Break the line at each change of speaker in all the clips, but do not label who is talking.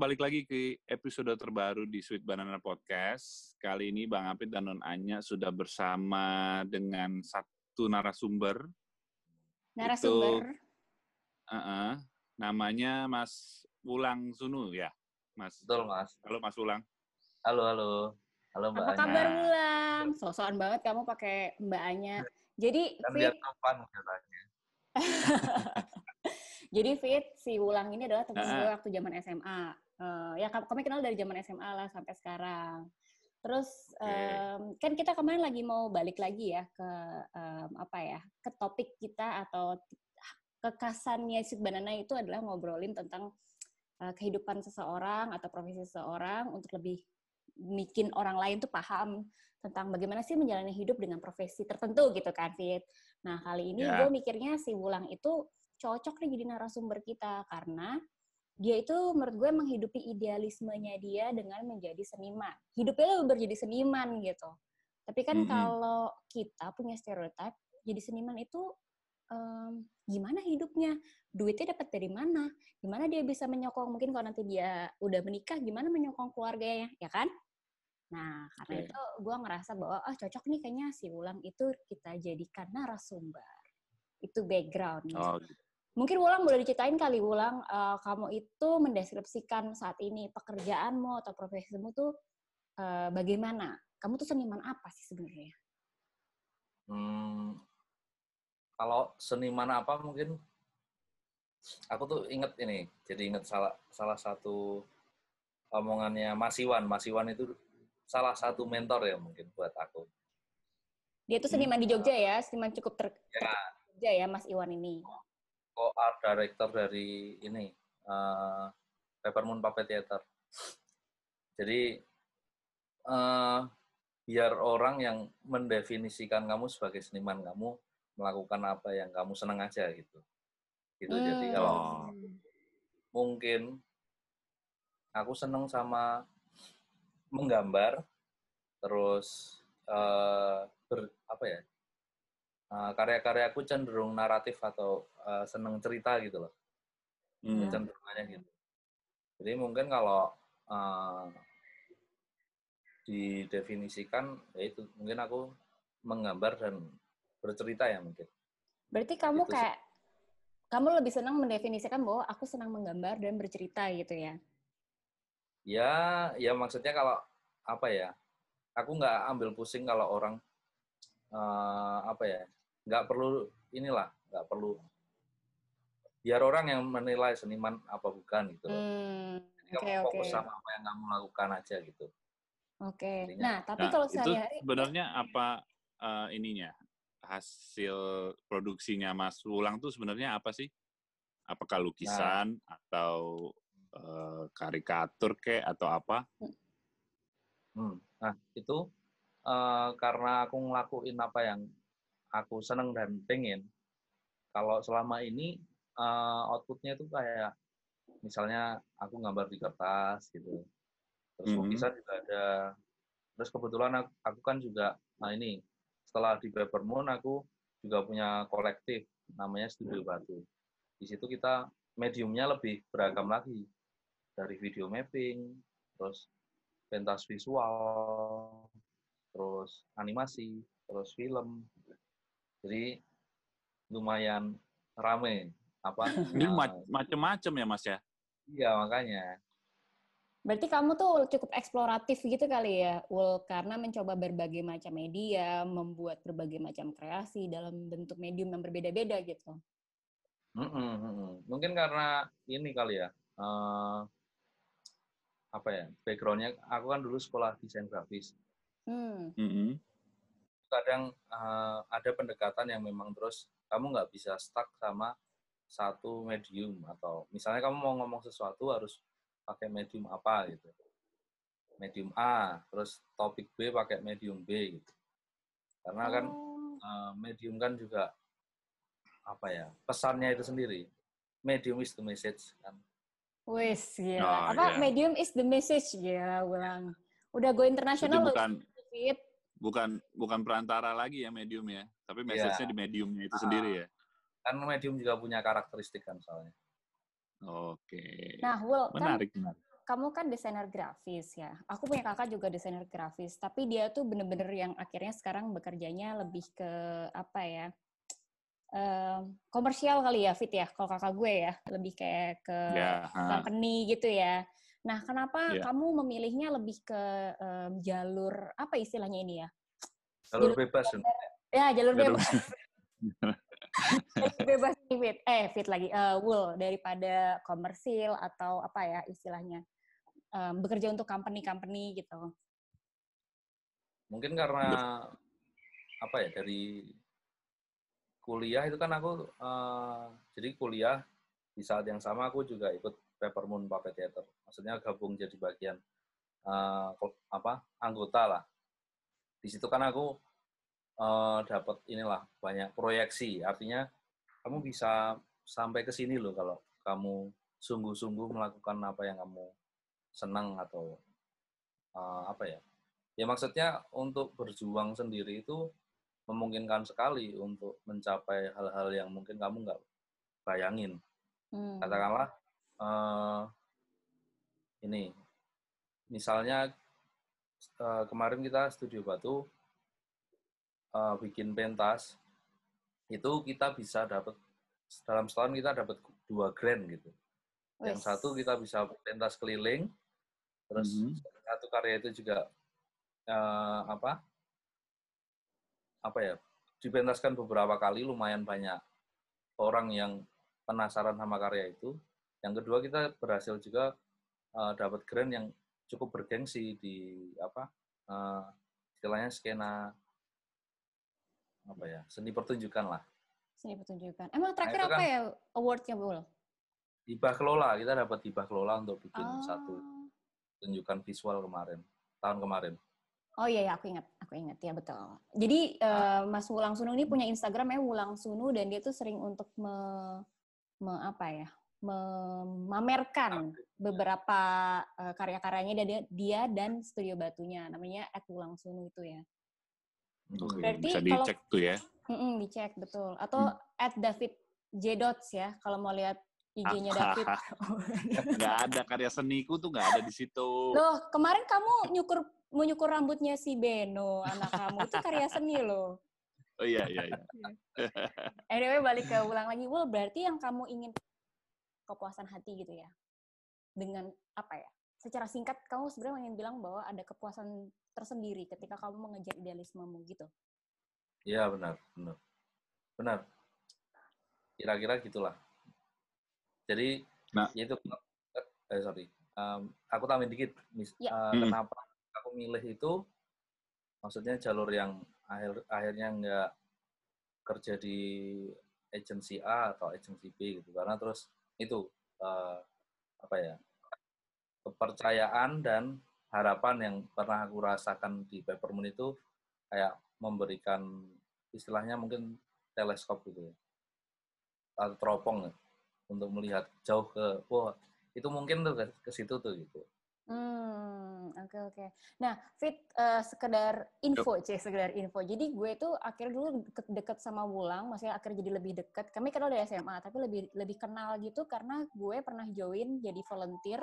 balik lagi ke episode terbaru di Sweet Banana Podcast. Kali ini Bang Apit dan Non Anya sudah bersama dengan satu narasumber.
Narasumber?
Itu, uh -uh, namanya Mas Ulang Sunu ya, Mas.
Betul, Mas.
Halo Mas Ulang.
Halo, halo. Halo Mbak
Apa kabar Ulang? Sosokan banget kamu pakai Mbak Anya. Jadi,
kan biar katanya.
Jadi Fit, si Wulang ini adalah teman gue waktu zaman SMA. Uh, eh, ya kami kenal dari zaman SMA lah sampai sekarang. Terus um, kan kita kemarin lagi mau balik lagi ya ke um, apa ya ke topik kita atau kekasannya si Banana itu adalah ngobrolin tentang uh, kehidupan seseorang atau profesi seseorang untuk lebih bikin orang lain tuh paham tentang bagaimana sih menjalani hidup dengan profesi tertentu gitu kan Fit. Nah kali ini yeah. gue mikirnya si Wulang itu cocok nih jadi narasumber kita karena dia itu menurut gue menghidupi idealismenya dia dengan menjadi seniman. Hidupnya lo berjadi seniman gitu. Tapi kan mm -hmm. kalau kita punya stereotip, jadi seniman itu um, gimana hidupnya? Duitnya dapat dari mana? Gimana dia bisa menyokong? Mungkin kalau nanti dia udah menikah, gimana menyokong keluarganya, ya kan? Nah, karena okay. itu gue ngerasa bahwa oh cocok nih kayaknya si Ulang itu kita jadikan narasumber. Itu background. Oh, gitu. Mungkin Wulang boleh diceritain kali Wulang, uh, kamu itu mendeskripsikan saat ini pekerjaanmu atau profesimu tuh uh, bagaimana? Kamu tuh seniman apa sih sebenarnya?
Hmm, kalau seniman apa mungkin aku tuh inget ini, jadi inget salah salah satu omongannya Mas Iwan. Mas Iwan itu salah satu mentor ya mungkin buat aku.
Dia tuh seniman hmm. di Jogja ya, seniman cukup ter ya. Jogja ya Mas Iwan ini
co-art director dari ini uh, Peppermoon Puppet Theater. Jadi uh, biar orang yang mendefinisikan kamu sebagai seniman kamu melakukan apa yang kamu senang aja gitu. Gitu hmm. jadi kalau mungkin aku seneng sama menggambar terus uh, ber, apa ya uh, karya-karyaku cenderung naratif atau uh, seneng cerita gitu loh. Hmm. Cenderungannya gitu. Jadi mungkin kalau uh, didefinisikan ya itu mungkin aku menggambar dan bercerita ya mungkin.
Berarti kamu gitu kayak kamu lebih senang mendefinisikan bahwa aku senang menggambar dan bercerita gitu ya?
Ya, ya maksudnya kalau apa ya? Aku nggak ambil pusing kalau orang uh, apa ya? Nggak perlu inilah nggak perlu. Biar orang yang menilai seniman apa bukan gitu hmm, Jadi okay, kamu fokus okay. sama apa yang kamu lakukan aja gitu.
Oke. Okay. nah tapi nah, kalau sehari-hari
sebenarnya apa uh, ininya? Hasil produksinya Mas Wulang tuh sebenarnya apa sih? Apakah lukisan nah, atau uh, karikatur kek atau apa?
Hmm. nah itu uh, karena aku ngelakuin apa yang aku seneng dan pengen. Kalau selama ini uh, outputnya itu kayak misalnya aku gambar di kertas gitu. Terus mm-hmm. lukisan juga ada. Terus kebetulan aku, aku kan juga nah ini setelah di Paper Moon aku juga punya kolektif namanya Studio Batu. Di situ kita mediumnya lebih beragam lagi. Dari video mapping terus pentas visual terus animasi terus film jadi lumayan rame. Apa?
Ini uh, macem-macem ya mas ya?
Iya makanya.
Berarti kamu tuh cukup eksploratif gitu kali ya Ul karena mencoba berbagai macam media membuat berbagai macam kreasi dalam bentuk medium yang berbeda-beda gitu.
Mm -mm, mungkin karena ini kali ya uh, apa ya backgroundnya aku kan dulu sekolah desain grafis. Mm. Mm -hmm kadang uh, ada pendekatan yang memang terus kamu nggak bisa stuck sama satu medium atau misalnya kamu mau ngomong sesuatu harus pakai medium apa gitu. Medium A terus topik B pakai medium B gitu. Karena kan uh, medium kan juga apa ya pesannya itu sendiri. Medium is the message kan.
Wes ya oh, apa yeah. medium is the message? Ya ulang. Udah go internasional
bukan bukan bukan perantara lagi ya medium ya, tapi iya. message-nya di mediumnya itu sendiri ya.
Kan medium juga punya karakteristik kan soalnya.
Oke.
Nah, Will, kan
menarik, kan menarik.
kamu kan desainer grafis ya. Aku punya kakak juga desainer grafis, tapi dia tuh bener-bener yang akhirnya sekarang bekerjanya lebih ke apa ya? Um, komersial kali ya, Fit ya. Kalau kakak gue ya, lebih kayak ke
ha.
company gitu ya. Nah, kenapa
Iya.
kamu memilihnya lebih ke em, jalur apa istilahnya ini ya?
Jalur
Jalur
bebas.
Ya, jalur
Jalur-
bebas. Bebas nih, Fit. Eh, Fit lagi. eh, wool daripada komersil atau apa ya istilahnya? Em, bekerja untuk company-company gitu.
Mungkin karena apa ya dari kuliah itu kan aku eh, jadi kuliah di saat yang sama aku juga ikut Peppermoon Puppet Theater. Maksudnya gabung jadi bagian kol- apa anggota lah. Di situ kan aku eh, dapat inilah banyak proyeksi. Artinya kamu bisa sampai ke sini loh kalau kamu sungguh-sungguh melakukan apa yang kamu senang atau eh, apa ya ya maksudnya untuk berjuang sendiri itu memungkinkan sekali untuk mencapai hal-hal yang mungkin kamu nggak bayangin
Hmm.
katakanlah eh, ini misalnya eh, kemarin kita studio batu eh, bikin pentas itu kita bisa dapat dalam setahun kita dapat dua grand gitu yang
Wes.
satu kita bisa pentas keliling terus
Mhm.
satu karya itu juga eh, apa apa ya dipentaskan beberapa kali lumayan banyak orang yang penasaran sama karya itu yang kedua kita berhasil juga eh, dapat grand yang cukup bergengsi di apa eh, istilahnya skena apa ya seni pertunjukan lah
Sini pertunjukan. Emang terakhir
itu
apa
kan-
ya awardnya, Bul?
hibah kelola kita dapat hibah kelola untuk bikin
Ah.
satu tunjukan visual kemarin tahun kemarin
Oh iya, ya, aku ingat, aku ingat ya betul. Jadi eh, Mas Wulang Sunu ini punya Instagram ya Wulang Sunu dan dia tuh sering untuk me, me- apa ya, memamerkan beberapa eh, karya-karyanya dia, dia dan Studio Batunya, namanya at Wulang Sunu itu ya.
Oke,
Berarti
bisa
kalau-
dicek tuh ya.
Mm-mm, dicek betul. Atau at David J Dots ya, kalau mau lihat IG-nya David.
Nggak ada karya seniku tuh nggak ada di situ.
Loh, kemarin kamu nyukur mau nyukur rambutnya si Beno, anak kamu itu karya seni loh.
Oh iya iya. iya.
Anyway, balik ke ulang lagi. Wul, berarti yang kamu ingin kepuasan hati gitu ya? Dengan apa ya? Secara singkat, kamu sebenarnya ingin bilang bahwa ada kepuasan tersendiri ketika kamu mengejar idealismemu gitu.
Iya benar, benar, benar. Kira-kira gitulah. Jadi,
Nah.
ya itu, eh, sorry, Em, aku tambahin dikit. Mis,
Ya.
eh,
Hmm.
Kenapa aku milih itu? Maksudnya jalur yang akhir akhirnya nggak kerja di agensi A atau agensi B gitu, karena terus itu eh, apa ya kepercayaan dan harapan yang pernah aku rasakan di Peppermoon itu kayak memberikan istilahnya mungkin teleskop gitu ya atau teropong ya, untuk melihat jauh ke wah itu mungkin tuh ke situ tuh gitu
Hmm, oke oke. Nah, Fit, eh, sekedar info, C, sekedar info. Jadi gue tuh akhirnya dulu deket-deket sama Wulang, maksudnya akhirnya jadi lebih deket. Kami kenal dari SMA, tapi lebih lebih kenal gitu karena gue pernah join jadi volunteer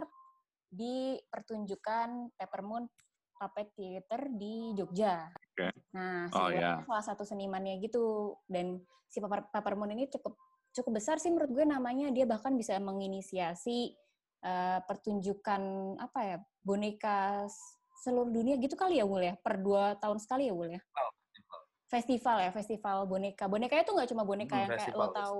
di pertunjukan Peppermoon Puppet Theater di Jogja.
Oke.
Nah, si
Oh,
Wulang
ya.
tuh salah satu senimannya gitu. Dan si Pepper- Peppermoon ini cukup cukup besar sih menurut gue namanya. Dia bahkan bisa menginisiasi eh, pertunjukan apa ya boneka seluruh dunia gitu kali ya Wul ya per dua tahun sekali ya Wul ya festival ya festival boneka bonekanya tuh nggak cuma boneka
Hmm,
yang kayak lo tahu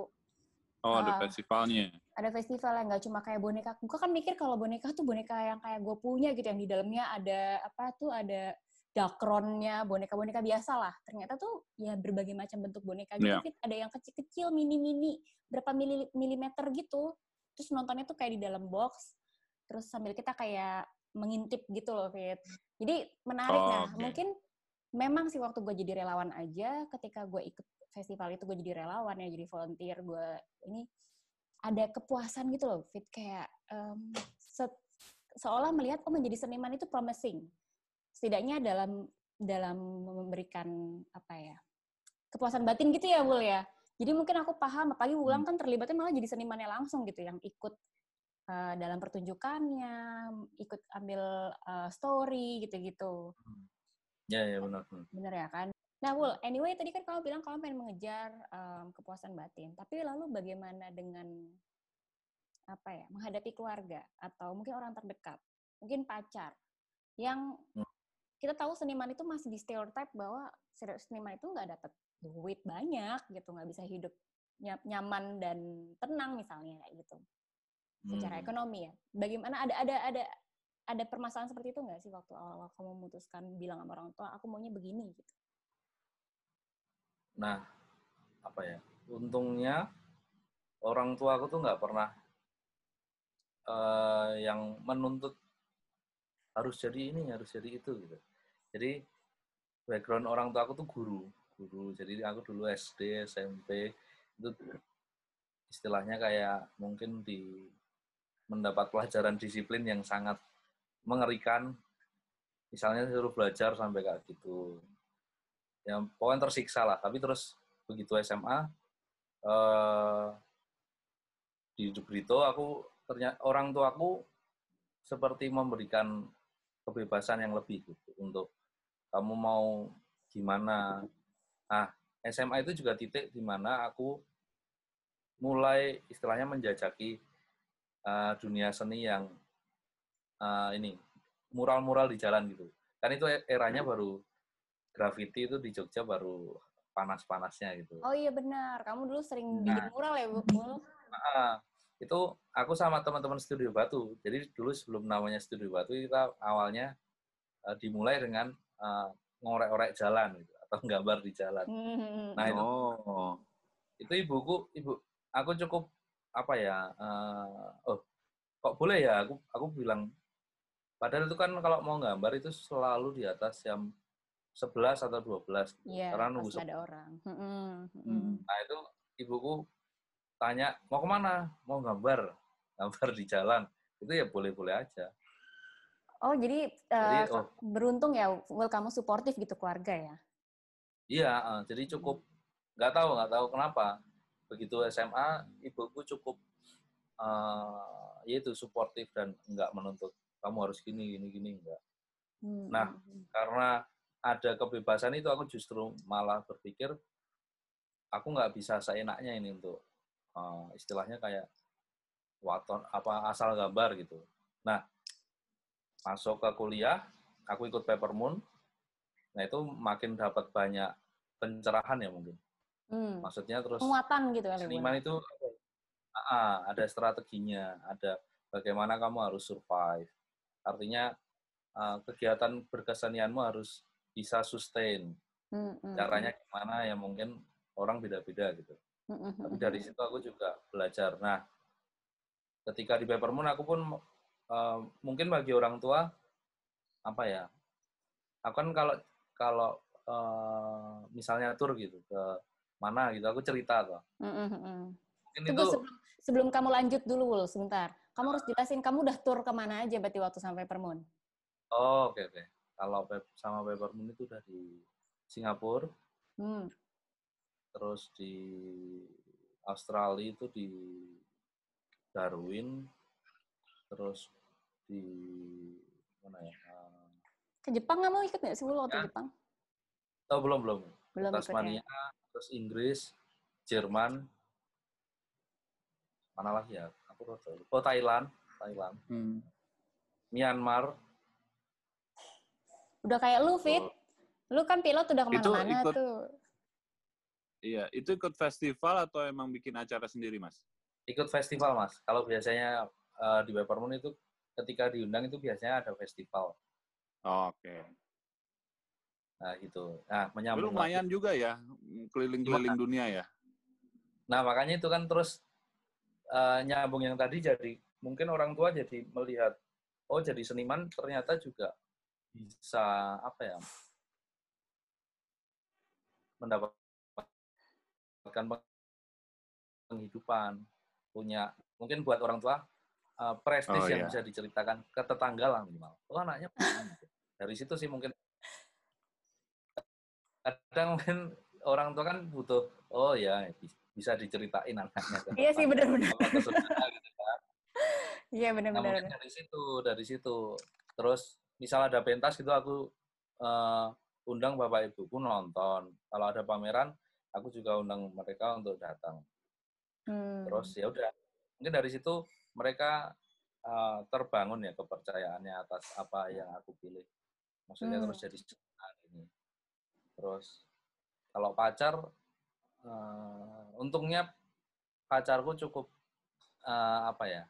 Oh ada
Ah.
festivalnya.
ada festival yang nggak cuma kayak boneka gue kan mikir kalau boneka tuh boneka yang kayak gue punya gitu yang di dalamnya ada apa tuh ada dakronnya boneka-boneka biasa lah ternyata tuh ya berbagai macam bentuk boneka gitu
Iya.
Fit. ada yang kecil-kecil mini-mini berapa mili- milimeter gitu terus nontonnya tuh kayak di dalam box terus sambil kita kayak mengintip gitu loh Fit. Jadi menarik.
Oh,
nah
oke.
mungkin memang sih waktu gue jadi relawan aja ketika gue ikut festival itu gue jadi relawan ya jadi volunteer gue ini ada kepuasan gitu loh Fit. Kayak em, se- seolah melihat oh menjadi seniman itu promising. Setidaknya dalam dalam memberikan apa ya kepuasan batin gitu ya Wul ya jadi mungkin aku paham apalagi Wulang kan terlibatnya malah jadi senimannya langsung gitu yang ikut uh, dalam pertunjukannya, ikut ambil uh, story gitu-gitu.
Ya, ya benar.
Benar ya kan? Nah, Wul, anyway tadi kan kamu bilang kamu pengen mengejar um, kepuasan batin. Tapi lalu bagaimana dengan apa ya menghadapi keluarga atau mungkin orang terdekat, mungkin pacar yang hmm. kita tahu seniman itu masih di stereotype bahwa seniman itu nggak dapat duit banyak gitu, nggak bisa hidup nyaman dan tenang misalnya kayak gitu secara hmm. ekonomi ya. Bagaimana ada ada ada ada permasalahan seperti itu nggak sih waktu awal-awal kamu memutuskan bilang sama orang tua aku maunya begini gitu?
Nah, apa ya? Untungnya orang tua aku tuh nggak pernah uh, yang menuntut harus jadi ini, harus jadi itu gitu. Jadi background orang tua aku tuh guru, guru. Jadi aku dulu SD, SMP itu istilahnya kayak mungkin di mendapat pelajaran disiplin yang sangat mengerikan. Misalnya suruh belajar sampai kayak gitu. Ya, pokoknya tersiksa lah. Tapi terus begitu SMA, eh, di Dubrito aku ternyata orang tua aku seperti memberikan kebebasan yang lebih gitu untuk kamu mau gimana. Nah, SMA itu juga titik di mana aku mulai istilahnya menjajaki uh, dunia seni yang uh, ini mural-mural di jalan gitu. Kan itu e-, eranya baru graffiti itu di Jogja baru panas-panasnya gitu.
Oh iya benar, kamu dulu sering nah, bikin mural ya Bu?
Nah, itu aku sama teman-teman Studio Batu. Jadi dulu sebelum namanya Studio Batu kita awalnya uh, dimulai dengan uh, ngorek-orek jalan gitu atau gambar di jalan. Hmm. Nah itu oh. itu ibuku ibu aku cukup apa ya uh, oh kok boleh ya aku aku bilang padahal itu kan kalau mau gambar itu selalu di atas jam 11 atau 12 gitu.
yeah, karena nunggu ada orang.
Hmm. Nah itu ibuku tanya mau ke mana mau gambar gambar di jalan itu ya boleh-boleh aja
oh jadi, jadi uh, oh. beruntung ya well kamu suportif gitu keluarga ya
iya uh, jadi cukup nggak tahu nggak tahu kenapa begitu SMA ibuku cukup uh, yaitu suportif dan nggak menuntut kamu harus gini gini gini enggak hmm. nah hmm, hmm. karena ada kebebasan itu aku justru malah berpikir aku nggak bisa seenaknya ini untuk uh, istilahnya kayak waton apa asal gambar gitu. Nah, masuk ke kuliah, aku ikut paper moon. Nah, itu makin dapat banyak pencerahan ya mungkin. Hmm. Maksudnya terus
muatan gitu ya.
Seniman itu uh, ada strateginya, ada bagaimana kamu harus survive. Artinya uh, kegiatan berkesenianmu harus bisa sustain. Hmm, hmm, Caranya hmm. gimana ya mungkin orang beda-beda gitu. Tapi dari situ aku juga belajar. Nah, ketika di Papermoon aku pun uh, mungkin bagi orang tua apa ya? Aku kan kalau kalau uh, misalnya tur gitu ke mana gitu, aku cerita tuh.
Mungkin Tunggu, itu sebelum, sebelum kamu lanjut dulu, Wul, sebentar. Kamu harus jelasin kamu udah tur ke mana aja berarti waktu sampai Papermoon.
Oh, oke okay, oke. Okay. Kalau sama Papermoon itu udah di Singapura. Hmm terus di Australia itu di Darwin terus di mana ya
ke Jepang nggak mau ikut nggak sih lu waktu ya. Jepang
oh belum belum belum Tasmania ya? terus Inggris Jerman mana lagi ya aku tahu oh Thailand Thailand hmm. Myanmar
udah kayak lu fit oh. lu kan pilot udah ke mana-mana tuh
Iya, itu ikut festival atau emang bikin acara sendiri, Mas?
Ikut festival, Mas. Kalau biasanya uh, di Peppermoon itu ketika diundang itu biasanya ada festival.
Oh, Oke. Okay.
Nah, gitu. Nah, menyambung.
lumayan lagi. juga ya, keliling-keliling dunia ya.
Nah, makanya itu kan terus uh, nyambung yang tadi jadi mungkin orang tua jadi melihat oh jadi seniman ternyata juga bisa apa ya mendapat mendapatkan penghidupan, punya mungkin buat orang tua uh, prestis oh, yang iya. bisa diceritakan ke tetangga lah minimal. Oh anaknya dari situ sih mungkin kadang mungkin orang tua kan butuh oh ya bisa diceritain anaknya.
Iya sih benar-benar. Gitu kan. Iya benar-benar.
Nah, dari situ, dari situ. Terus misal ada pentas gitu aku uh, undang bapak ibuku nonton. Kalau ada pameran, aku juga undang mereka untuk datang. Hmm. Terus ya udah, mungkin dari situ mereka uh, terbangun ya kepercayaannya atas apa yang aku pilih. Maksudnya hmm. terus jadi ini. Terus kalau pacar, uh, untungnya pacarku cukup uh, apa ya?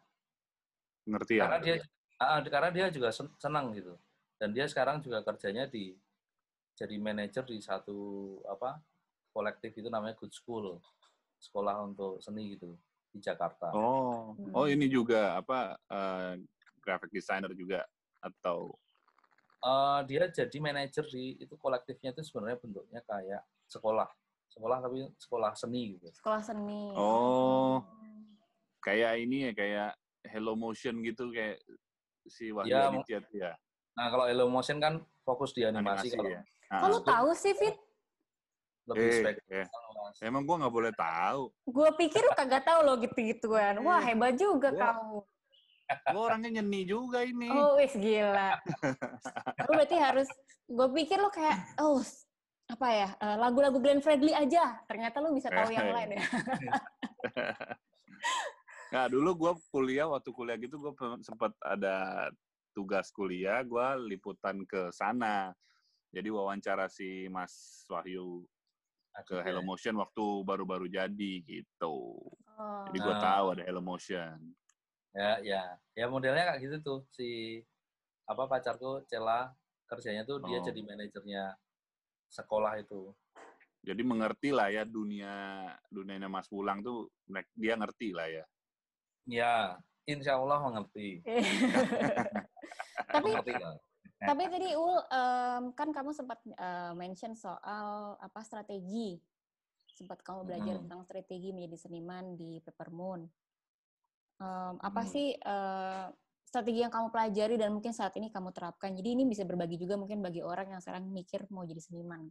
Ngerti ya?
Karena dia uh, karena dia juga senang gitu. Dan dia sekarang juga kerjanya di jadi manajer di satu apa kolektif itu namanya Good School sekolah untuk seni gitu di Jakarta.
Oh, hmm. oh ini juga apa uh, graphic designer juga atau?
Uh, dia jadi manajer di itu kolektifnya itu sebenarnya bentuknya kayak sekolah sekolah tapi sekolah seni gitu.
Sekolah seni.
Oh, kayak ini ya kayak Hello Motion gitu kayak si Wahyu ya, Aditya ya.
Nah kalau Hello Motion kan fokus di animasi, animasi kalau. Ya.
Nah, kalau tahu sih Fit?
Lebih eh, eh. Emang gue nggak boleh tahu.
Gue pikir lu kagak tahu lo gitu-gituan. Wah hebat juga gua, kamu.
Gue orangnya nyeni juga ini.
Oh wis gila. lu berarti harus. Gue pikir lo kayak oh apa ya eh, lagu-lagu Glenn Fredly aja ternyata lu bisa tahu yang lain ya
nah dulu gue kuliah waktu kuliah gitu gue sempat ada tugas kuliah gue liputan ke sana jadi wawancara si Mas Wahyu ke Hello Motion waktu baru-baru jadi gitu oh. jadi gue nah. tahu ada Hello Motion
ya ya ya modelnya kayak gitu tuh si apa pacarku Cela kerjanya tuh dia oh. jadi manajernya sekolah itu.
Jadi mengerti lah ya dunia dunianya Mas Wulang tuh dia ngerti lah ya.
Ya, insya Allah mengerti.
tapi tapi tadi Ul um, kan kamu sempat uh, mention soal apa strategi sempat kamu belajar hmm. tentang strategi menjadi seniman di Peppermoon. Um, apa hmm. sih uh, strategi yang kamu pelajari dan mungkin saat ini kamu terapkan. Jadi ini bisa berbagi juga mungkin bagi orang yang sekarang mikir mau jadi seniman.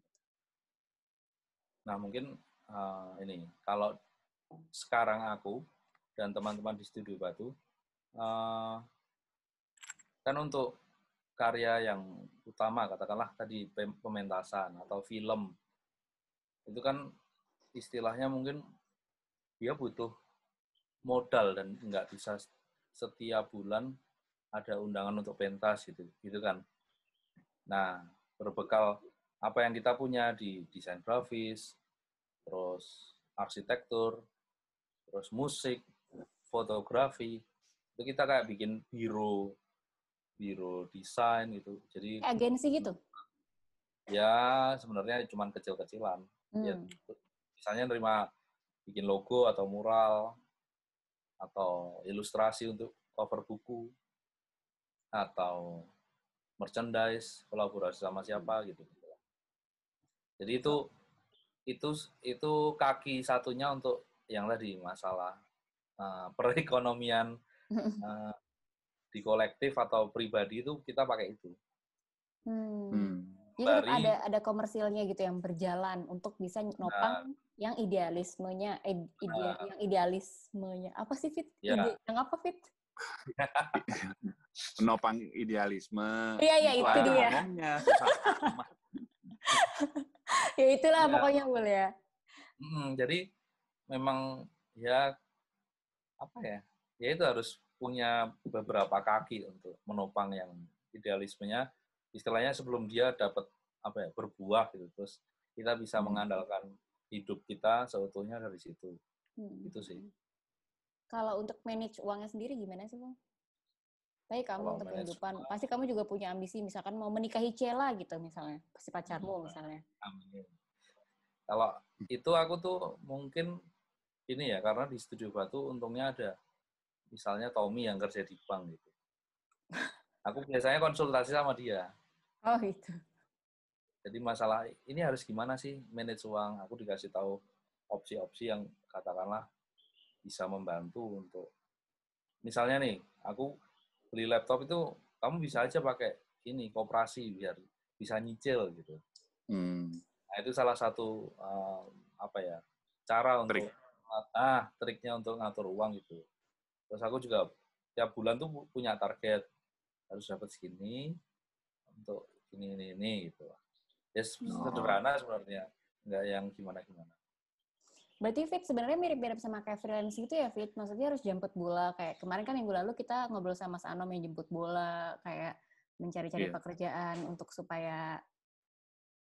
Nah mungkin uh, ini kalau sekarang aku dan teman-teman di studio Batu uh, kan untuk karya yang utama katakanlah tadi pementasan atau film itu kan istilahnya mungkin dia butuh modal dan nggak bisa setiap bulan ada undangan untuk pentas gitu, gitu kan. Nah, berbekal apa yang kita punya di desain grafis, terus arsitektur, terus musik, fotografi, itu kita kayak bikin biro, biro desain gitu. Jadi
agensi gitu.
Ya, sebenarnya cuma kecil-kecilan. Hmm. Ya, misalnya nerima bikin logo atau mural atau ilustrasi untuk cover buku atau merchandise kolaborasi sama siapa gitu jadi itu itu itu kaki satunya untuk yang tadi masalah uh, perekonomian uh, di kolektif atau pribadi itu kita pakai itu.
Hmm. hmm. Jadi ada ada komersilnya gitu yang berjalan untuk bisa nopang nah, yang idealismenya, ide, nah, yang idealismenya apa sih Fit? Ya. Ide, yang apa Fit?
menopang idealisme.
Iya iya itu dia. ya itulah ya. pokoknya boleh ya.
Hmm, jadi memang ya apa ya? Ya itu harus punya beberapa kaki untuk menopang yang idealismenya. Istilahnya sebelum dia dapat apa ya berbuah gitu terus kita bisa hmm. mengandalkan hidup kita seutuhnya dari situ. Hmm. Itu sih.
Kalau untuk manage uangnya sendiri gimana sih, Bang? Tapi kamu Kalau untuk kehidupan, pasti kamu juga punya ambisi, misalkan mau menikahi Cela gitu misalnya, pasti pacarmu iya. misalnya. Amin.
Kalau itu aku tuh mungkin ini ya, karena di Studio Batu untungnya ada misalnya Tommy yang kerja di bank gitu. Aku biasanya konsultasi sama dia.
Oh gitu.
Jadi masalah ini harus gimana sih manage uang? Aku dikasih tahu opsi-opsi yang katakanlah bisa membantu untuk misalnya nih aku beli laptop itu kamu bisa aja pakai ini koperasi biar bisa nyicil gitu. Hmm. Nah itu salah satu uh, apa ya cara untuk Trik. ah triknya untuk ngatur uang gitu. Terus aku juga tiap bulan tuh punya target harus dapat segini untuk ini ini ini gitu ya oh. sederhana sebenarnya nggak yang gimana gimana
Berarti Fit sebenarnya mirip-mirip sama kayak freelance gitu ya Fit? Maksudnya harus jemput bola. Kayak kemarin kan minggu lalu kita ngobrol sama Mas Anom yang jemput bola. Kayak mencari-cari yeah. pekerjaan untuk supaya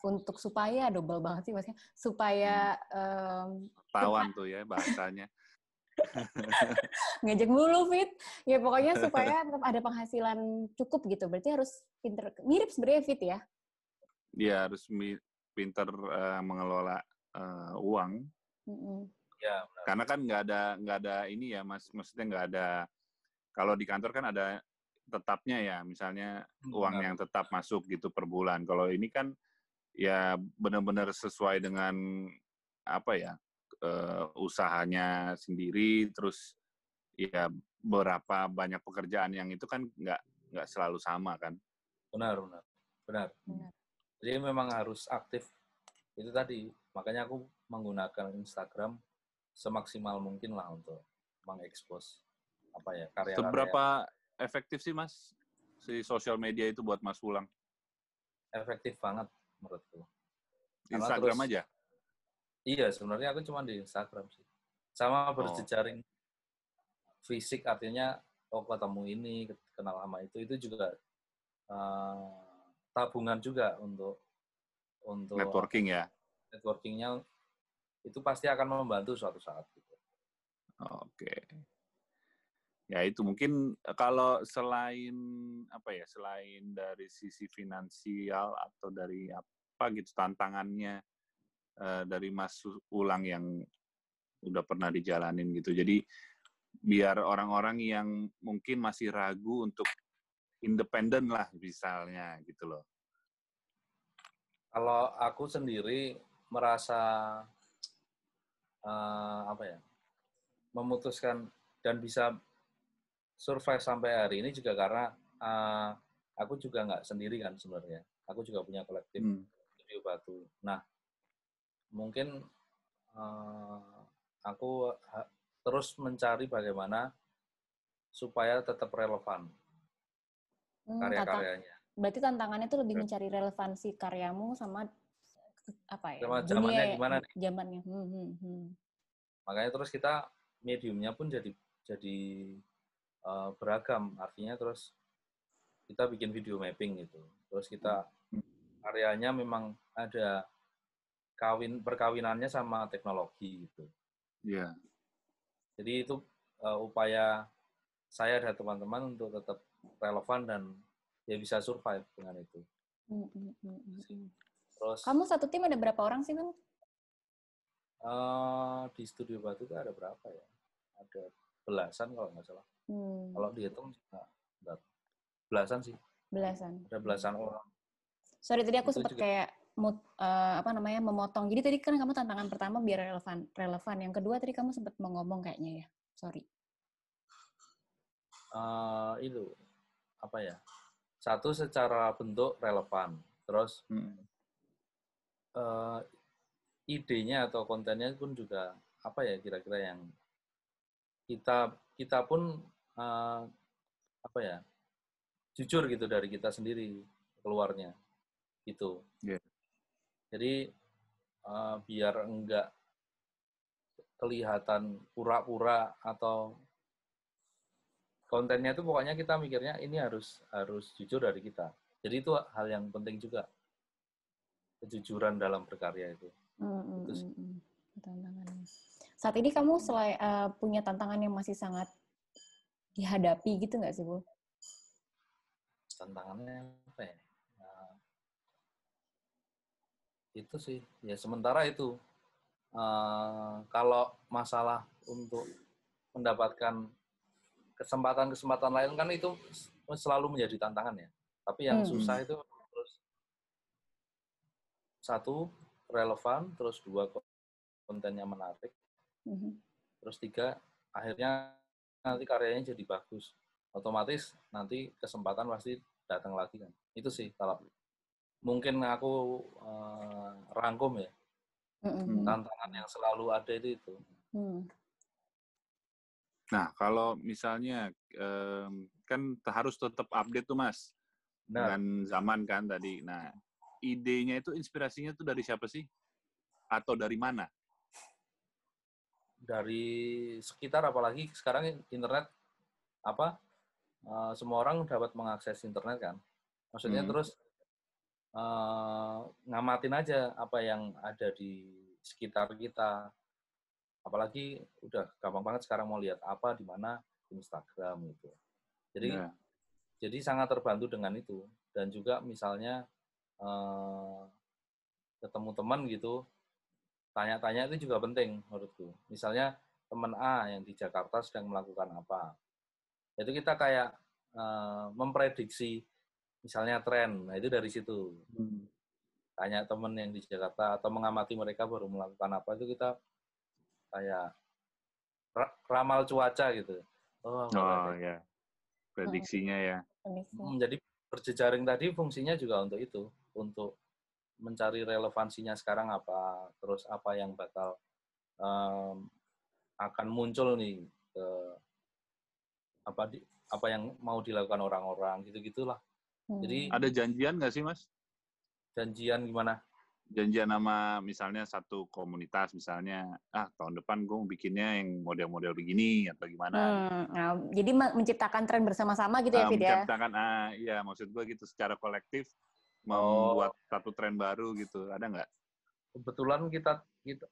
untuk supaya double banget sih maksudnya supaya hmm.
um, tawan tuh ya bahasanya
ngejek mulu fit. Ya pokoknya supaya tetap ada penghasilan cukup gitu. Berarti harus pinter mirip sebenarnya fit ya?
Iya harus pinter uh, mengelola uh, uang. Mm-hmm. ya benar. karena kan nggak ada nggak ada ini ya mas. Maksudnya nggak ada kalau di kantor kan ada tetapnya ya. Misalnya hmm, uang yang tetap masuk gitu per bulan. Kalau ini kan ya benar-benar sesuai dengan apa ya uh, usahanya sendiri terus ya berapa banyak pekerjaan yang itu kan nggak nggak selalu sama kan?
Benar benar benar, jadi memang harus aktif. Itu tadi makanya aku menggunakan Instagram semaksimal mungkin lah untuk mengekspos apa ya karya-karya.
Seberapa efektif sih mas si sosial media itu buat mas pulang
efektif banget menurutku.
Instagram terus, aja
Iya, sebenarnya aku cuma di Instagram sih. Sama oh. berjejaring oh. fisik artinya oh ketemu ini, kenal sama itu, itu juga uh, tabungan juga untuk untuk
networking ya.
Networkingnya itu pasti akan membantu suatu saat. Gitu.
Oke. Ya itu mungkin kalau selain apa ya, selain dari sisi finansial atau dari apa gitu tantangannya uh, dari Mas Ulang yang udah pernah dijalanin gitu. Jadi biar orang-orang yang mungkin masih ragu untuk independen lah misalnya gitu loh.
Kalau aku sendiri merasa uh, apa ya memutuskan dan bisa survive sampai hari ini juga karena uh, aku juga nggak sendiri kan sebenarnya. Aku juga punya kolektif hmm. studio batu. Nah, mungkin uh, aku terus mencari bagaimana supaya tetap relevan hmm, karya-karyanya.
Berarti tantangannya itu lebih mencari relevansi karyamu sama apa ya?
Sama zamannya gimana nih?
Zamannya. Hmm, hmm, hmm.
Makanya terus kita mediumnya pun jadi jadi uh, beragam. Artinya terus kita bikin video mapping gitu. Terus kita hmm. karyanya memang ada kawin perkawinannya sama teknologi gitu.
Iya. Yeah.
Jadi itu uh, upaya saya dan teman-teman untuk tetap relevan dan ya bisa survive dengan itu. Mm, mm,
mm, Terus kamu satu tim ada berapa orang sih, Bang?
Uh, di studio batu itu ada berapa ya? Ada belasan kalau nggak salah. Hmm. Kalau dihitung enggak, belasan sih.
Belasan.
Ada belasan orang.
Sorry tadi aku sempat kayak mood, uh, apa namanya memotong. Jadi tadi kan kamu tantangan pertama biar relevan, relevan. Yang kedua tadi kamu sempat mau ngomong kayaknya ya. Sorry.
Uh, itu apa ya? Satu secara bentuk relevan. Terus hmm. uh, idenya atau kontennya pun juga apa ya kira-kira yang kita kita pun uh, apa ya jujur gitu dari kita sendiri keluarnya gitu. Yeah. Jadi uh, biar enggak kelihatan pura-pura atau kontennya itu pokoknya kita mikirnya ini harus harus jujur dari kita. Jadi itu hal yang penting juga kejujuran dalam berkarya itu. Mm, itu
Tantangan. Saat ini kamu selain uh, punya tantangan yang masih sangat dihadapi gitu nggak sih bu?
Tantangannya apa ya? Itu sih. Ya sementara itu uh, kalau masalah untuk mendapatkan kesempatan-kesempatan lain kan itu selalu menjadi tantangan ya. Tapi yang hmm. susah itu terus satu relevan terus dua kontennya menarik. Hmm. terus tiga akhirnya nanti karyanya jadi bagus. Otomatis nanti kesempatan pasti datang lagi kan. Itu sih kalau mungkin aku uh, rangkum ya mm-hmm. tantangan yang selalu ada itu itu. Mm.
Nah, kalau misalnya um, kan harus tetap update tuh Mas nah. dengan zaman kan tadi. Nah, idenya itu inspirasinya tuh dari siapa sih? Atau dari mana?
Dari sekitar apalagi sekarang internet apa uh, semua orang dapat mengakses internet kan. Maksudnya hmm. terus uh, ngamatin aja apa yang ada di sekitar kita. Apalagi udah gampang banget sekarang mau lihat apa di mana Instagram gitu. Jadi yeah. jadi sangat terbantu dengan itu. Dan juga misalnya eh, ketemu teman gitu tanya-tanya itu juga penting menurutku. Misalnya teman A yang di Jakarta sedang melakukan apa. Itu kita kayak eh, memprediksi misalnya tren nah itu dari situ hmm. tanya teman yang di Jakarta atau mengamati mereka baru melakukan apa itu kita kayak ramal cuaca gitu.
Oh, oh ya. Prediksinya ya.
Hmm, jadi berjejaring tadi fungsinya juga untuk itu, untuk mencari relevansinya sekarang apa, terus apa yang bakal um, akan muncul nih ke apa di apa yang mau dilakukan orang-orang gitu gitulah.
Hmm. Jadi ada janjian nggak sih mas?
Janjian gimana?
janjian sama misalnya satu komunitas misalnya ah tahun depan gue bikinnya yang model-model begini atau gimana hmm,
nah, jadi menciptakan tren bersama-sama gitu ya
nah,
Fid
ya menciptakan ah iya maksud gue gitu secara kolektif membuat oh. satu tren baru gitu ada nggak
kebetulan kita kita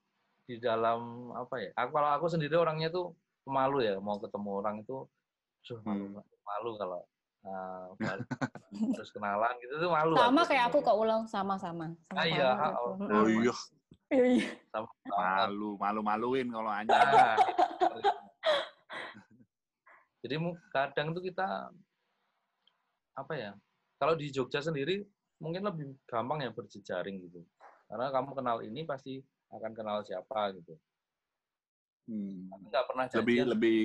di dalam apa ya aku kalau aku sendiri orangnya tuh pemalu ya mau ketemu orang itu suh malu hmm. malu kalau uh, terus kenalan gitu tuh malu.
Sama kayak aku kok ulang sama-sama.
Sama ah, iya.
Oh, oh iya. Iya, iya. Sama, malu, malu-maluin kalau hanya. Nah,
Jadi kadang tuh kita apa ya? Kalau di Jogja sendiri mungkin lebih gampang ya berjejaring gitu. Karena kamu kenal ini pasti akan kenal siapa gitu.
Hmm. Nggak pernah janjian. Lebih lebih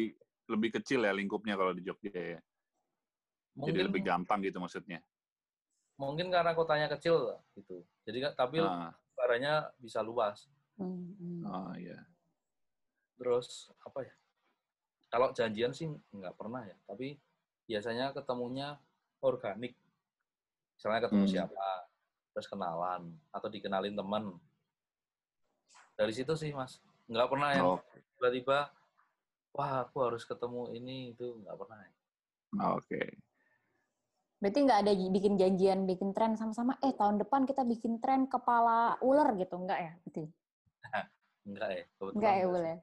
lebih kecil ya lingkupnya kalau di Jogja ya. Mungkin, Jadi lebih gampang gitu maksudnya.
Mungkin karena kotanya kecil gitu. Jadi tapi ah. baranya bisa luas.
Hmm. Oh iya.
Terus apa ya? Kalau janjian sih nggak pernah ya, tapi biasanya ketemunya organik. Misalnya ketemu hmm. siapa, terus kenalan atau dikenalin teman. Dari situ sih mas, nggak pernah yang oh. tiba-tiba, wah aku harus ketemu ini itu nggak pernah. Ya.
Oke. Okay.
Berarti nggak ada bikin janjian, bikin tren sama-sama, eh tahun depan kita bikin tren kepala ular gitu, nggak ya? Berarti?
enggak ya.
Enggak ya, boleh.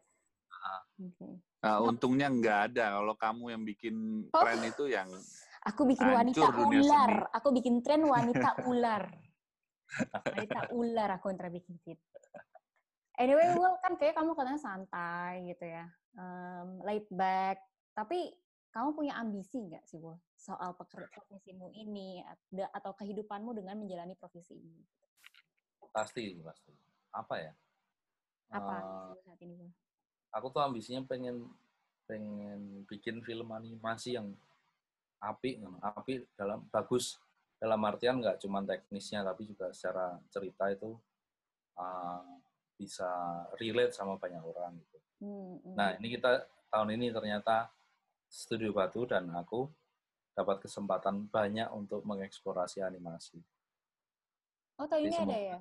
Uh. Okay. Nah, untungnya nggak ada. Kalau kamu yang bikin oh. tren itu yang
Aku bikin wanita ular. Seni. Aku bikin tren wanita ular. wanita ular aku yang bikin fit. Anyway, well, kan kayak kamu katanya santai gitu ya. Um, laid back. Tapi kamu punya ambisi nggak sih, Bu, soal pekerjaan profesimu ini atau kehidupanmu dengan menjalani profesi ini?
Pasti, pasti. Apa ya?
Apa uh, saat ini, Bu?
Aku tuh ambisinya pengen pengen bikin film animasi yang api, api dalam bagus dalam artian nggak cuma teknisnya tapi juga secara cerita itu uh, bisa relate sama banyak orang gitu. Hmm, hmm. Nah ini kita tahun ini ternyata Studio Batu dan aku dapat kesempatan banyak untuk mengeksplorasi animasi.
Oh, tahun ini ada ya?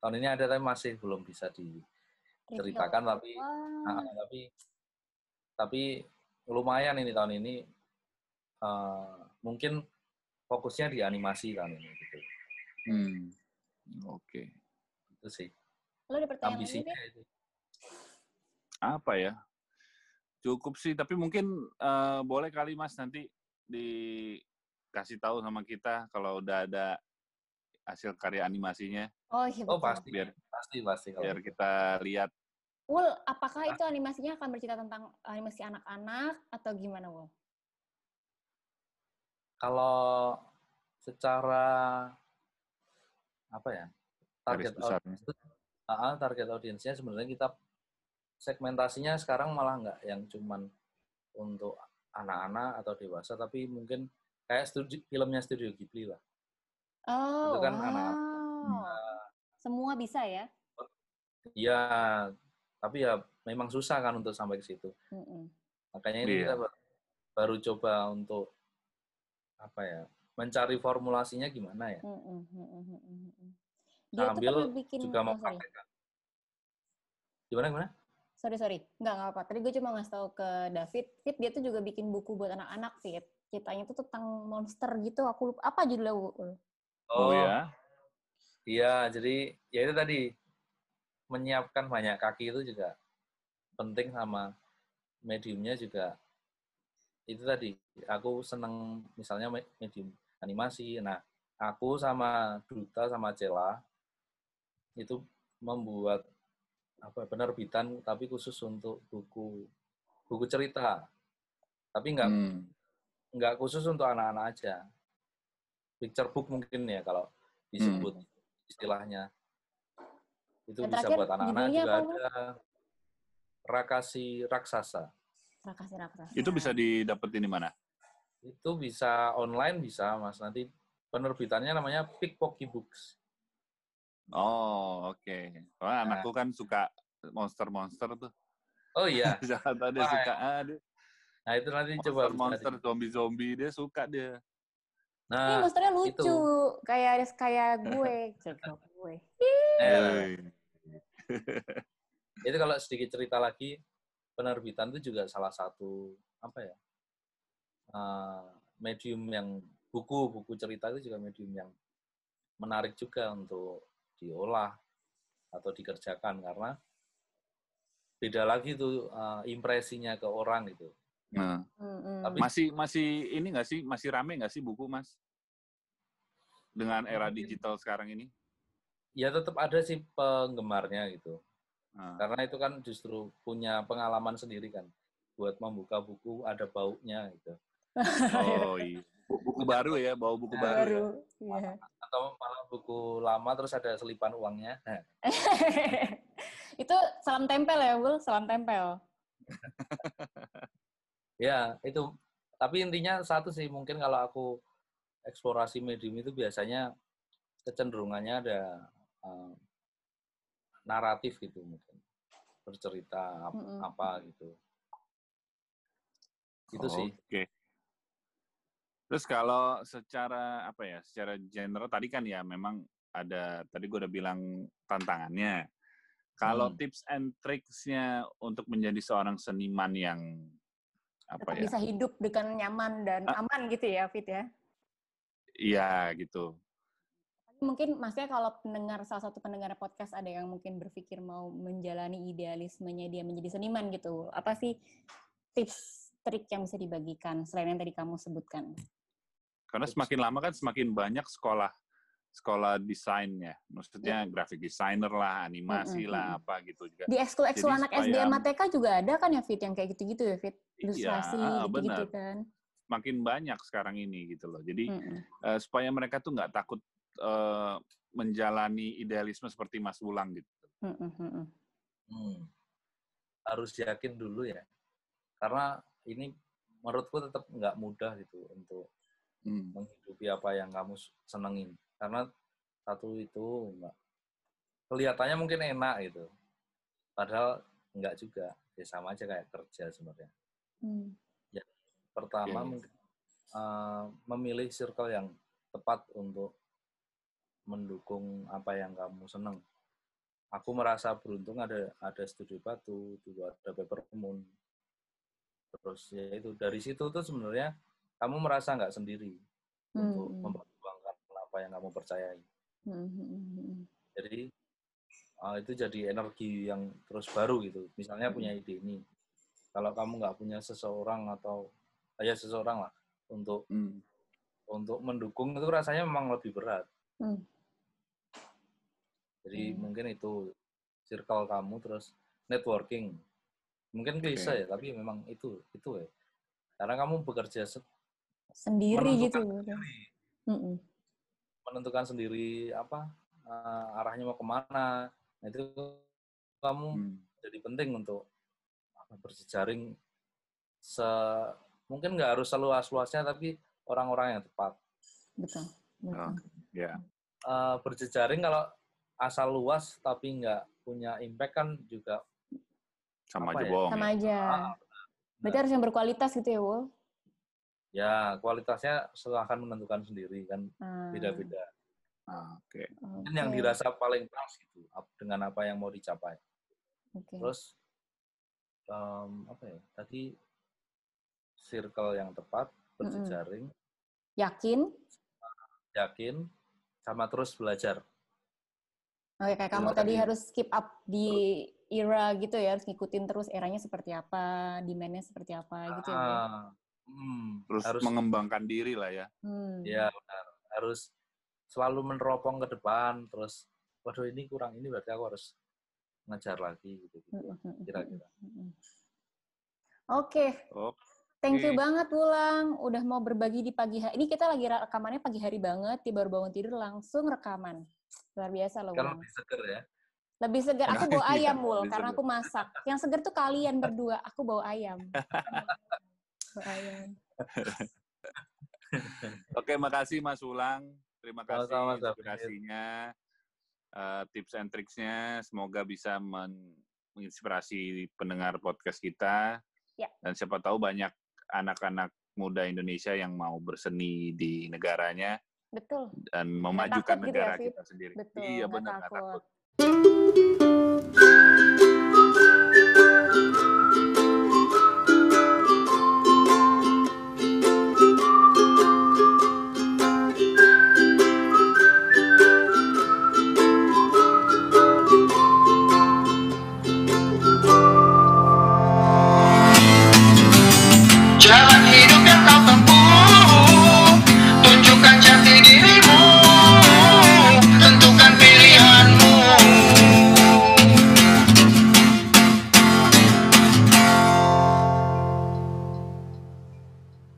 Tahun ini ada tapi masih belum bisa diceritakan tapi wow. nah, tapi tapi lumayan ini tahun ini uh, mungkin fokusnya di animasi tahun ini gitu.
Hmm. Oke. Okay.
Itu sih.
Lo ada pertanyaan Ambisinya itu.
Apa ya? Cukup sih, tapi mungkin uh, boleh kali Mas nanti dikasih tahu sama kita kalau udah ada hasil karya animasinya.
Oh iya.
Oh pasti, biar pasti pasti.
Kalau biar kita lihat.
Wul, apakah itu animasinya akan bercerita tentang animasi anak-anak atau gimana, Wul?
Kalau secara apa ya target audiens, uh, target audiensnya sebenarnya kita segmentasinya sekarang malah nggak yang cuman untuk anak-anak atau dewasa, tapi mungkin kayak studi, filmnya Studio Ghibli lah.
Oh, itu kan wow. anak. Nah, Semua bisa ya?
Iya, tapi ya memang susah kan untuk sampai ke situ. Mm -mm. Makanya ini
Iya.
kita baru, baru coba untuk apa ya mencari formulasinya gimana ya.
Mm, mm. Dia tuh
Sambil
pernah bikin
juga mempraktekkan. Gimana gimana?
Sorry sorry. Nggak nggak apa tadi gue cuma ngasih tahu ke David. Fit dia tuh juga bikin buku buat anak-anak Fit. Ceritanya tuh tentang monster gitu. Aku lupa. Apa judulnya Ul?
Oh, ya.
Iya, jadi ya itu tadi. Menyiapkan banyak kaki itu juga penting sama mediumnya juga. Itu tadi. Aku seneng misalnya me- medium animasi. Nah, aku sama Duta sama Cela itu membuat apa penerbitan tapi khusus untuk buku buku cerita. Tapi nggak
Hmm.
nggak khusus untuk anak-anak aja. Picture book mungkin ya kalau disebut istilahnya. Itu
Yang
bisa buat anak-anak juga
apa,
ada. Rakasi Raksasa.
Rakasi Raksasa
Itu bisa didapetin di mana?
Itu bisa online bisa Mas. Nanti penerbitannya namanya Pickpocky Books.
Oh, oke. Soalnya
Nah.
anakku kan suka monster-monster tuh.
Oh iya.
Jakarta dia
Wah,
suka. Ah, dia
Nah, itu nanti coba bisa
monster-monster,
di-
zombie-zombie, dia suka dia.
ini
Nah,
monsternya lucu
itu.
kayak kayak gue cerita gue
eh, itu kalau sedikit cerita lagi penerbitan itu juga salah satu apa ya eh, medium yang buku buku cerita itu juga medium yang menarik juga untuk diolah atau dikerjakan karena beda lagi tuh eh, impresinya ke orang gitu
Nah.
Tapi-
masih masih ini nggak sih? Masih rame nggak sih buku, Mas? Dengan era digital sekarang ini?
ya tetap ada sih penggemarnya gitu
Nah,
karena itu kan justru punya pengalaman sendiri kan buat membuka buku ada baunya gitu
oh iya. Bu- Buku baru ya, bawa buku baru. ya?
baru iya.
atau malah buku lama terus ada selipan uangnya Nah,
itu salam tempel ya Bul salam tempel
Ya, itu. Tapi intinya satu sih, mungkin kalau aku eksplorasi medium itu biasanya kecenderungannya ada eh, naratif gitu mungkin. Bercerita ap-
Mm-mm.
apa gitu. Itu sih.
Oke. Terus kalau secara apa ya, secara genre tadi kan ya memang ada tadi gue udah bilang tantangannya. Kalau
Hmm.
tips and tricksnya untuk menjadi seorang seniman yang apa
tetap
ya?
bisa hidup dengan nyaman dan
Ah.
aman gitu ya Fit ya
Iya gitu.
mungkin maksudnya kalau pendengar salah satu pendengar podcast ada yang mungkin berpikir mau menjalani idealismenya dia menjadi seniman gitu apa sih tips trik yang bisa dibagikan selain yang tadi kamu sebutkan
Karena semakin lama kan semakin banyak sekolah sekolah desainnya. Maksudnya graphic designer lah, animasi
Mm-mm,
lah,
mm-mm.
apa gitu juga.
di ekskul ekskul
Jadi
anak
supaya-
SD sama TK juga ada kan ya Fit yang kayak gitu-gitu ya Fit ilustrasi
Iya,
gitu-gitu kan
Makin banyak sekarang ini gitu loh. Jadi
Mm-mm.
eh, supaya mereka tuh nggak takut eh, menjalani idealisme seperti Mas Wulang gitu.
Mm-mm, mm-mm.
Hmm. Harus yakin dulu ya. Karena ini menurutku tetap nggak mudah gitu untuk
Hmm.
menghidupi apa yang kamu senengin. Karena satu itu enggak kelihatannya mungkin enak gitu. Padahal enggak juga. Ya sama aja kayak kerja sebenarnya.
Hmm.
Pertama
Oke.
mungkin eh, memilih circle yang tepat untuk mendukung apa yang kamu seneng. Aku merasa beruntung ada ada studi batu, dulu ada paper moon. Terus ya itu dari situ tuh sebenarnya kamu merasa nggak sendiri untuk
Hmm.
memperjuangkan apa yang kamu percayai.
Hmm, hmm, hmm, hmm.
Jadi uh, itu jadi energi yang terus baru gitu. Misalnya punya ide ini, kalau kamu nggak punya seseorang atau ya seseorang lah untuk
Hmm.
untuk mendukung itu rasanya memang lebih berat.
Hmm.
Jadi
Hmm.
mungkin itu circle kamu terus networking. Mungkin klise
Oke.
ya, tapi memang itu itu ya. Karena kamu bekerja
sendiri gitu
menentukan sendiri, menentukan sendiri apa uh, arahnya mau ke mana. Nah, itu kamu
Hmm.
jadi penting untuk apa, berjejaring se mungkin nggak harus seluas-luasnya tapi orang-orang yang tepat
betul, betul.
Oh. Ya.
Eh, berjejaring kalau asal luas tapi nggak punya impact kan juga
Sama aja
ya?
bohong.
sama
ya.
aja
Ah,
Berarti harus yang berkualitas gitu ya, Wul?
Ya, kualitasnya silahkan menentukan sendiri kan
Hmm.
beda-beda.
Ah, Oke.
Mungkin yang
Oke,
dirasa paling pas gitu dengan apa yang mau dicapai.
oke.
Terus em, apa ya? Tadi circle yang tepat, berjejaring,
Yakin?
yakin, sama terus belajar.
Oke, kayak kamu tadi harus keep up di era gitu ya, harus ngikutin terus eranya seperti apa, demand-nya seperti apa gitu ya.
Hmm,
Terus
harus
mengembangkan diri lah ya.
Hmm.
ya benar. harus selalu meneropong ke depan. Terus, waduh ini kurang ini berarti aku harus ngejar lagi gitu.
Mm,
Kira-kira.
Oke,
Oke.
thank you banget Wulang udah mau berbagi di pagi hari. Ini kita lagi rekamannya pagi hari banget, di baru bangun tidur langsung rekaman. Luar biasa loh Wulang.
lebih seger ya.
Lebih segar. Aku bawa
Iya,
ayam, Wul, karena aku masak. Yang segar tuh kalian berdua. Aku bawa ayam. ayam.
Oke, makasih Mas Ulang. Terima kasih
Sama-sama, Zafir.
inspirasinya, eh, tips and tricksnya. Semoga bisa men- menginspirasi pendengar podcast kita.
Ya.
Dan siapa tahu banyak anak-anak muda Indonesia yang mau berseni di negaranya
Betul.
dan memajukan
takut gitu ya,
negara
Fit?
kita sendiri.
Betul.
Iya benar, nggak takut.